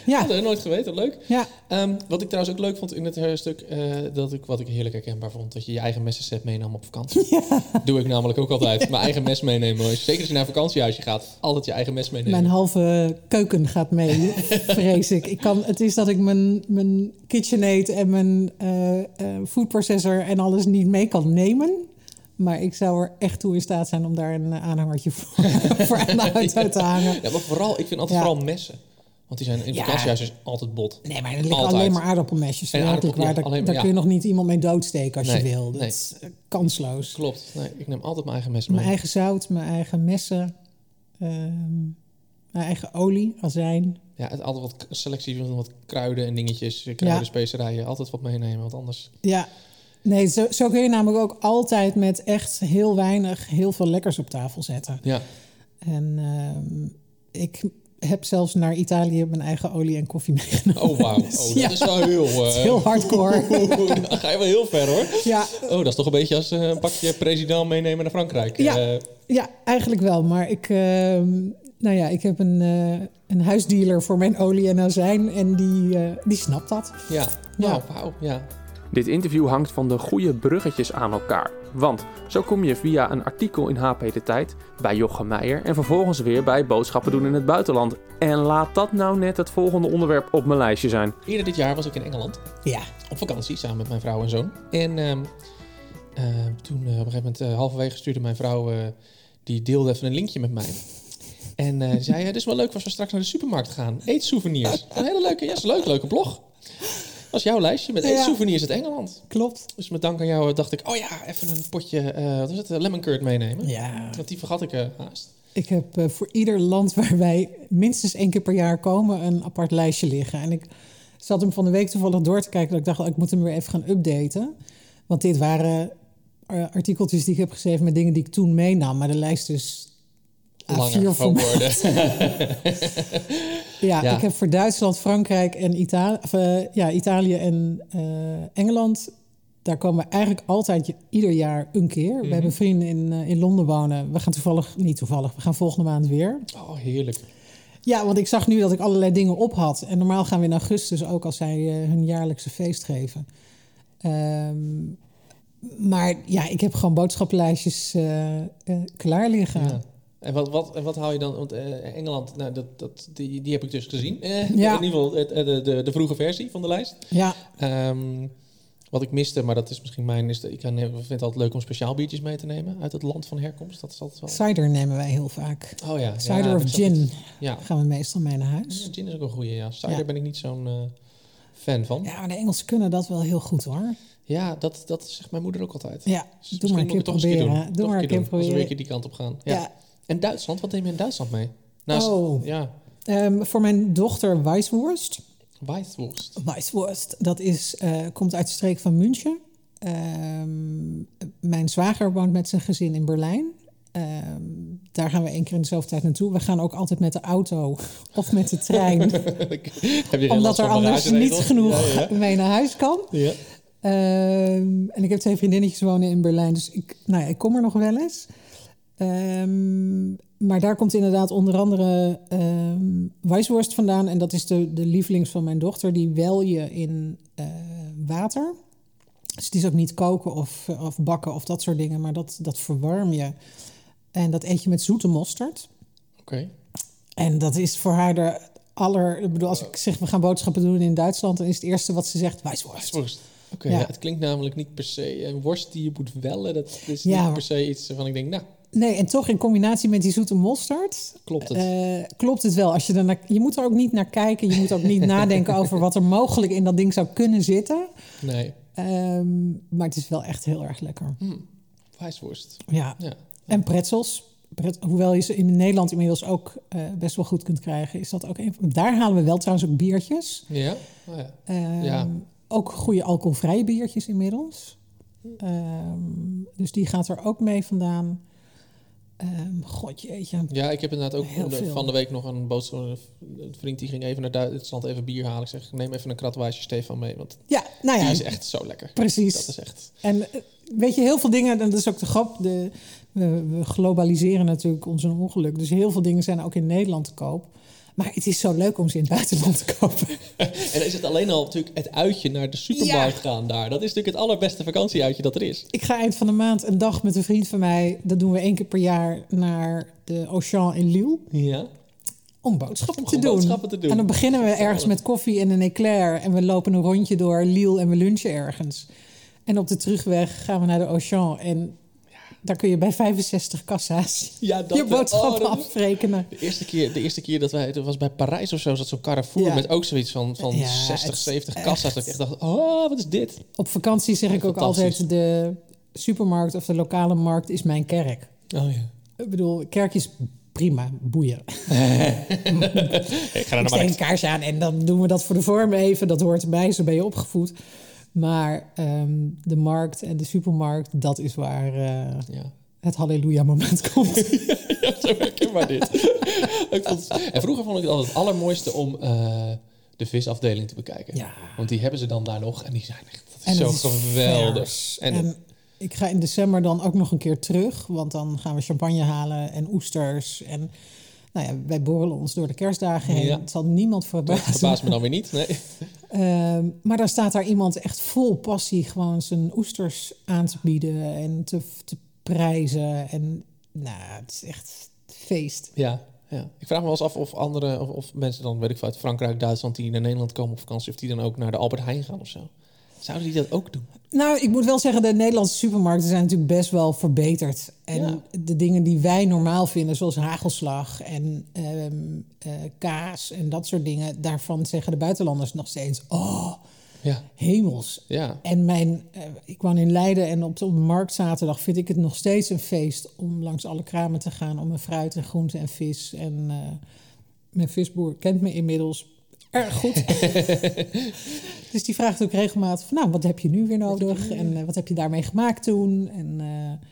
Speaker 2: Ja,
Speaker 3: Had nooit geweten, leuk.
Speaker 2: ja,
Speaker 3: Ehm, wat ik trouwens ook leuk vond in het eh, stuk, eh, dat ik, wat ik heerlijk herkenbaar vond, dat je je eigen messenset meenam op vakantie. Doe ik namelijk ook altijd. Mijn eigen mes meenemen. hoor. Zeker als je naar een vakantiehuisje gaat, altijd je eigen mes meenemen.
Speaker 2: mijn halve keuken gaat mee, vrees ik. ik kan, het is dat ik mijn, mijn KitchenAid en mijn eh eh, food processor en alles niet mee kan nemen. Maar ik zou er echt toe in staat zijn om daar een eh, aanhangertje voor, voor aan de auto te hangen.
Speaker 3: Ja, maar vooral, ik vind altijd
Speaker 2: Ja.
Speaker 3: vooral messen. Want die zijn in
Speaker 2: Ja.
Speaker 3: vakantiehuizen altijd bot.
Speaker 2: Nee, maar er liggen
Speaker 3: Altijd.
Speaker 2: alleen maar aardappelmesjes.
Speaker 3: En aardappel-
Speaker 2: waar. daar
Speaker 3: maar-
Speaker 2: kun je nog niet iemand mee doodsteken als
Speaker 3: Nee,
Speaker 2: je wil. Dat
Speaker 3: nee.
Speaker 2: is eh, kansloos.
Speaker 3: Klopt. Nee, ik neem altijd mijn eigen mes mee.
Speaker 2: Mijn eigen zout, mijn eigen messen, ehm, mijn eigen olie, azijn.
Speaker 3: Ja, het, altijd wat selectie van wat kruiden en dingetjes. Kruiden, specerijen. Altijd wat meenemen, want anders...
Speaker 2: Ja, nee, zo, zo kun je namelijk ook altijd met echt heel weinig heel veel lekkers op tafel zetten.
Speaker 3: Ja,
Speaker 2: En ehm, ik heb zelfs naar Italië mijn eigen olie en koffie meegenomen.
Speaker 3: oh wauw. Oh, dat
Speaker 2: Ja.
Speaker 3: is wel heel...
Speaker 2: Is
Speaker 3: eh,
Speaker 2: heel hardcore.
Speaker 3: Dan ga je wel heel ver hoor.
Speaker 2: ja,
Speaker 3: Oh, dat is toch een beetje als eh, een pakje president meenemen naar Frankrijk.
Speaker 2: Ja.
Speaker 3: Eh,
Speaker 2: ja, eigenlijk wel. Maar ik, ehm, nou ja, ik heb een, een huisdealer voor mijn olie en azijn. En die, die snapt dat.
Speaker 3: ja.
Speaker 2: Ja.
Speaker 3: Nou, wauw. Ja.
Speaker 1: Dit interview hangt van de goede bruggetjes aan elkaar. Want zo kom je via een artikel in HP De Tijd bij Jochem Meijer en vervolgens weer bij boodschappen doen in het buitenland. En laat dat nou net het volgende onderwerp op mijn lijstje zijn.
Speaker 3: Eerder dit jaar was ik in Engeland
Speaker 2: Ja,
Speaker 3: op vakantie samen met mijn vrouw en zoon. En ehm, eh, toen eh, op een gegeven moment eh, halverwege stuurde mijn vrouw, eh, die deelde even een linkje met mij. En eh, zei, ja, het is wel leuk als we straks naar de supermarkt gaan. Eetsouvenirs. Een hele leuke, ja, is leuk, leuke blog. Dat is jouw lijstje met
Speaker 2: Ja.
Speaker 3: eetsouvenirs uit Engeland.
Speaker 2: klopt.
Speaker 3: Dus met dank aan jou eh, dacht ik, oh ja, even een potje, eh wat is het, eh, lemon curd meenemen.
Speaker 2: Ja,
Speaker 3: Want die vergat ik eh, haast.
Speaker 2: ik heb voor ieder land waar wij minstens één keer per jaar komen een apart lijstje liggen. En ik zat hem van de week toevallig door te kijken. Dat ik dacht, oh, ik moet hem weer even gaan updaten. Want dit waren artikeltjes die ik heb geschreven met dingen die ik toen meenam. Maar de lijst is
Speaker 3: Langer
Speaker 2: A4 formaat.
Speaker 3: geworden.
Speaker 2: Ja,
Speaker 3: Ja.
Speaker 2: ik heb voor Duitsland, Frankrijk en Italië, eh, ja, Italië en eh, Engeland. Daar komen we eigenlijk altijd je- ieder jaar een keer.
Speaker 3: Mhm.
Speaker 2: We hebben vrienden in, eh, in Londen wonen. We gaan toevallig, niet toevallig, we gaan volgende maand weer.
Speaker 3: Oh, heerlijk.
Speaker 2: Ja, want ik zag nu dat ik allerlei dingen op had. En normaal gaan we in augustus ook als zij hun jaarlijkse feest geven. Ehm, maar ja, ik heb gewoon boodschappenlijstjes klaar liggen.
Speaker 3: Ja. En wat, wat, en wat haal je dan? Want eh, Engeland, nou, dat, dat, die, die heb ik dus gezien. Eh,
Speaker 2: Ja.
Speaker 3: In ieder geval eh, de, de, de vroege versie van de lijst.
Speaker 2: Ja,
Speaker 3: Ehm, wat ik miste, maar dat is misschien mijn... Is dat ik kan- vind het altijd leuk om speciaal biertjes mee te nemen uit het land van herkomst. Dat is altijd wel...
Speaker 2: cider nemen wij heel vaak.
Speaker 3: Oh ja.
Speaker 2: Cider
Speaker 3: ja,
Speaker 2: of gin
Speaker 3: Ja.
Speaker 2: gaan we meestal mee naar huis.
Speaker 3: Ja, Gin is ook een goeie, ja. Cider ben ik niet zo'n fan van.
Speaker 2: Ja, maar de Engelsen kunnen dat wel heel goed hoor.
Speaker 3: Ja, dat, dat zegt mijn moeder ook altijd.
Speaker 2: Ja,
Speaker 3: Dus
Speaker 2: doe maar een
Speaker 3: moet
Speaker 2: keer
Speaker 3: toch eens
Speaker 2: proberen.
Speaker 3: doen.
Speaker 2: Doe
Speaker 3: Toch
Speaker 2: maar een keer
Speaker 3: doen, Als we weer
Speaker 2: proberen.
Speaker 3: een keer die kant op gaan. Ja.
Speaker 2: Ja.
Speaker 3: En Duitsland, wat neem je in Duitsland mee? Naast,
Speaker 2: Oh.
Speaker 3: Ja,
Speaker 2: Ehm, voor mijn dochter Weisswurst.
Speaker 3: Weisswurst.
Speaker 2: Weisswurst, dat is, eh, komt uit de streek van München. Ehm, mijn zwager woont met zijn gezin in Berlijn. Ehm, daar gaan we één keer in dezelfde tijd naartoe. We gaan ook altijd met de auto of met de trein.
Speaker 3: Heb je geen
Speaker 2: omdat er anders niet genoeg
Speaker 3: Ja, ja.
Speaker 2: mee naar huis kan.
Speaker 3: Ja.
Speaker 2: En ik heb twee vriendinnetjes wonen in Berlijn, dus ik, nou ja, ik kom er nog wel eens. Ehm, maar daar komt inderdaad onder andere ehm Weisswurst vandaan. En dat is de, de lievelings van mijn dochter. Die wel je in eh, water. Dus het is ook niet koken of, of bakken of dat soort dingen. Maar dat, dat verwarm je. En dat eet je met zoete mosterd.
Speaker 3: Oké.
Speaker 2: En dat is voor haar de aller... Ik bedoel, als ik zeg we gaan boodschappen doen in Duitsland... dan is het eerste wat ze zegt. Weisswurst.
Speaker 3: Oké,
Speaker 2: Ja.
Speaker 3: ja. het klinkt namelijk niet per se een worst die je moet wellen. Dat is
Speaker 2: Ja.
Speaker 3: niet per se iets van ik denk, nou,
Speaker 2: Nee, en toch in combinatie met die zoete mosterd...
Speaker 3: klopt het.
Speaker 2: eh, klopt het wel. Als je, er naar, je moet er ook niet naar kijken. Je moet ook niet nadenken over wat er mogelijk in dat ding zou kunnen zitten.
Speaker 3: nee.
Speaker 2: Ehm, maar het is wel echt heel erg lekker.
Speaker 3: Hm. Weisswurst.
Speaker 2: Ja.
Speaker 3: Ja.
Speaker 2: En pretzels. Pret- hoewel je ze in Nederland inmiddels ook eh, best wel goed kunt krijgen, is dat ook een van. Daar halen we wel trouwens ook biertjes.
Speaker 3: Ja? Oh, ja.
Speaker 2: Ehm,
Speaker 3: Ja.
Speaker 2: Ook goede alcoholvrije biertjes inmiddels. Ehm, dus die gaat er ook mee vandaan. Ehm God jeetje.
Speaker 3: ja, ik heb inderdaad ook
Speaker 2: Heel
Speaker 3: de- van de week nog een boodschap. Een vriend die ging even naar Duitsland even bier halen. Ik zeg, neem even een kratwijsje Stefan mee. Want
Speaker 2: Ja, nou ja,
Speaker 3: die is echt zo lekker.
Speaker 2: precies.
Speaker 3: Dat is echt...
Speaker 2: En eh, weet je, heel veel dingen, en dat is ook de grap. De, We, we globaliseren natuurlijk ons ongeluk. Dus heel veel dingen zijn ook in Nederland te koop. Maar het is zo leuk om ze in het buitenland te kopen.
Speaker 3: En is het alleen al natuurlijk het uitje naar de supermarkt gaan daar. Dat is natuurlijk het allerbeste vakantieuitje dat er is.
Speaker 2: Ik ga eind van de maand een dag met een vriend van mij. Dat doen we één keer per jaar naar de Auchan in Lille.
Speaker 3: Ja.
Speaker 2: Om boodschappen,
Speaker 3: Om
Speaker 2: te, doen.
Speaker 3: boodschappen te doen.
Speaker 2: En dan beginnen we ergens met koffie en een eclair. En we lopen een rondje door Lille en we lunchen ergens. En op de terugweg gaan we naar de Auchan. En daar kun je bij 65 kassa's
Speaker 3: Ja, dat
Speaker 2: je boodschappen
Speaker 3: oh,
Speaker 2: afrekenen.
Speaker 3: De eerste keer, de eerste keer dat wij, het was bij Parijs of zo, zat zo'n Carrefour
Speaker 2: Ja.
Speaker 3: met ook zoiets van, van
Speaker 2: Ja,
Speaker 3: 60,
Speaker 2: het-
Speaker 3: 70
Speaker 2: echt.
Speaker 3: kassa's. Dat ik echt dacht, oh, wat is dit?
Speaker 2: Op vakantie zeg ik ook altijd... de supermarkt of de lokale markt is mijn kerk.
Speaker 3: Oh ja.
Speaker 2: Ik bedoel, kerk is prima, boeien.
Speaker 3: Ik ga naar de
Speaker 2: steek een
Speaker 3: markt.
Speaker 2: kaars aan en dan doen we dat voor de vorm even. Dat hoort erbij, zo ben je opgevoed. Maar ehm, de markt en de supermarkt, dat is waar eh,
Speaker 3: Ja.
Speaker 2: het halleluja-moment komt.
Speaker 3: ja, zo herkenbaar dit. ik vond en vroeger vond ik het altijd het allermooiste om eh, de visafdeling te bekijken.
Speaker 2: Ja.
Speaker 3: Want die hebben ze dan daar nog en die zijn echt dat is
Speaker 2: En
Speaker 3: zo
Speaker 2: is
Speaker 3: geweldig. En,
Speaker 2: En, ik ga in december dan ook nog een keer terug. Want dan gaan we champagne halen en oesters. En nou ja, wij borrelen ons door de kerstdagen heen.
Speaker 3: Ja.
Speaker 2: Het zal niemand
Speaker 3: dat
Speaker 2: verbazen.
Speaker 3: verbaast me dan weer niet. Nee.
Speaker 2: Ehm, maar dan staat daar iemand echt vol passie gewoon zijn oesters aan te bieden en te, te prijzen. En nou, het is echt feest.
Speaker 3: Ja, ja. Ik vraag me wel eens af of andere, of, of mensen dan, weet ik veel, uit Frankrijk, Duitsland, die naar Nederland komen op vakantie, of die dan ook naar de Albert Heijn gaan of zo. Zouden die dat ook doen?
Speaker 2: Nou, ik moet wel zeggen, de Nederlandse supermarkten zijn natuurlijk best wel verbeterd. En
Speaker 3: Ja.
Speaker 2: de dingen die wij normaal vinden, zoals hagelslag en ehm, eh, kaas en dat soort dingen, daarvan zeggen de buitenlanders nog steeds: Oh,
Speaker 3: Ja,
Speaker 2: hemels.
Speaker 3: ja.
Speaker 2: En mijn, eh, ik woon in Leiden en op de, op de markt zaterdag vind ik het nog steeds een feest om langs alle kramen te gaan om mijn fruit en groente en vis. En eh, mijn visboer kent me inmiddels erg goed. dus die vraagt ook regelmatig van, nou, wat heb je nu weer nodig? En eh, wat heb je daarmee gemaakt toen? En, eh,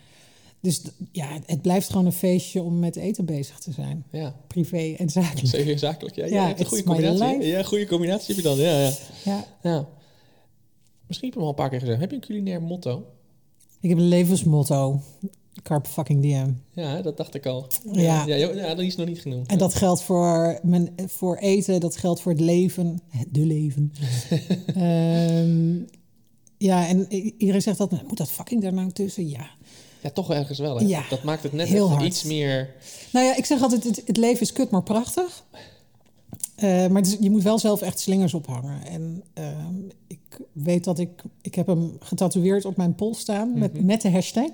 Speaker 2: dus ja, het blijft gewoon een feestje om met eten bezig te zijn.
Speaker 3: ja.
Speaker 2: Privé en zakelijk.
Speaker 3: Zeker zakelijk. Ja, ja,
Speaker 2: Ja,
Speaker 3: een goede combinatie.
Speaker 2: life.
Speaker 3: Ja, goede combinatie heb je dan. Ja, ja.
Speaker 2: Ja.
Speaker 3: ja. Misschien heb je hem al een paar keer gezegd. Heb je een culinair motto?
Speaker 2: Ik heb een levensmotto. Carpe fucking diem.
Speaker 3: Ja, dat dacht ik al.
Speaker 2: Ja.
Speaker 3: Ja, ja, ja, dat is nog niet genoemd.
Speaker 2: En dat geldt voor, mijn, voor eten, dat geldt voor het leven. De leven. Ehm, ja, en iedereen zegt dat, moet dat fucking daar nou tussen? Ja.
Speaker 3: Ja, toch ergens wel. Hè?
Speaker 2: Ja,
Speaker 3: dat maakt het net
Speaker 2: heel hard.
Speaker 3: iets meer...
Speaker 2: Nou ja, ik zeg altijd, het, het leven is kut, maar prachtig. Eh, maar is- je moet wel zelf echt slingers ophangen. En ehm, ik weet dat ik... Ik heb hem getatoeëerd op mijn pols staan met, met de hashtag.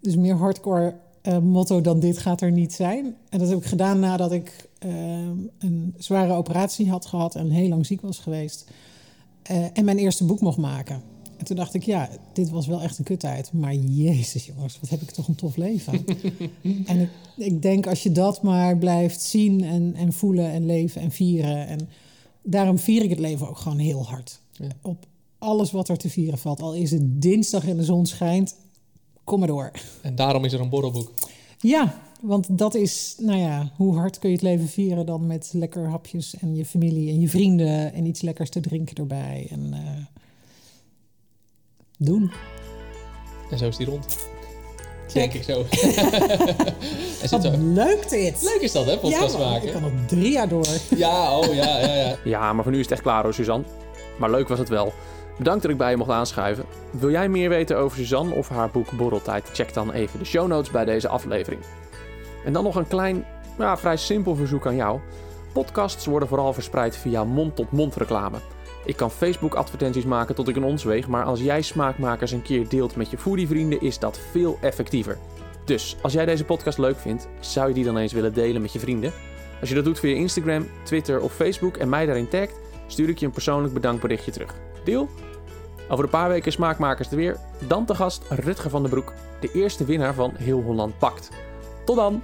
Speaker 2: Dus meer hardcore eh, motto dan dit gaat er niet zijn. En dat heb ik gedaan nadat ik ehm, een zware operatie had gehad en heel lang ziek was geweest. Eh, en mijn eerste boek mocht maken. En toen dacht ik, ja, dit was wel echt een kuttijd. Maar jezus jongens, wat heb ik toch een tof leven. en ik, ik denk als je dat maar blijft zien en, en voelen en leven en vieren. En daarom vier ik het leven ook gewoon heel hard.
Speaker 3: Ja.
Speaker 2: Op alles wat er te vieren valt. Al is het dinsdag en de zon schijnt, kom maar door.
Speaker 3: En daarom is er een borrelboek.
Speaker 2: Ja, want dat is, nou ja, hoe hard kun je het leven vieren dan met lekker hapjes en je familie en je vrienden en iets lekkers te drinken erbij. En eh, doen.
Speaker 3: En zo is die rond.
Speaker 2: Check.
Speaker 3: Denk ik zo.
Speaker 2: Wat
Speaker 3: zo.
Speaker 2: leuk dit!
Speaker 3: Leuk is dat, hè, podcast
Speaker 2: ja, man,
Speaker 3: maken.
Speaker 2: ik kan nog drie jaar door.
Speaker 3: Ja, oh ja, ja, ja.
Speaker 1: Ja, maar voor nu is het echt klaar hoor, Suzanne. Maar leuk was het wel. Bedankt dat ik bij je mocht aanschuiven. Wil jij meer weten over Suzanne of haar boek Borreltijd? Check dan even de show notes bij deze aflevering. En dan nog een klein, ja, vrij simpel verzoek aan jou. Podcasts worden vooral verspreid via mond-tot-mond reclame. Ik kan Facebook-advertenties maken tot ik een ons weeg, maar als jij smaakmakers een keer deelt met je foodievrienden, is dat veel effectiever. Dus als jij deze podcast leuk vindt, zou je die dan eens willen delen met je vrienden? Als je dat doet via Instagram, Twitter of Facebook en mij daarin tagt, stuur ik je een persoonlijk bedankberichtje terug. Deal? Over een paar weken Smaakmakers er weer. Dan te gast Rutger van den Broek, de eerste winnaar van Heel Holland Pakt. Tot dan!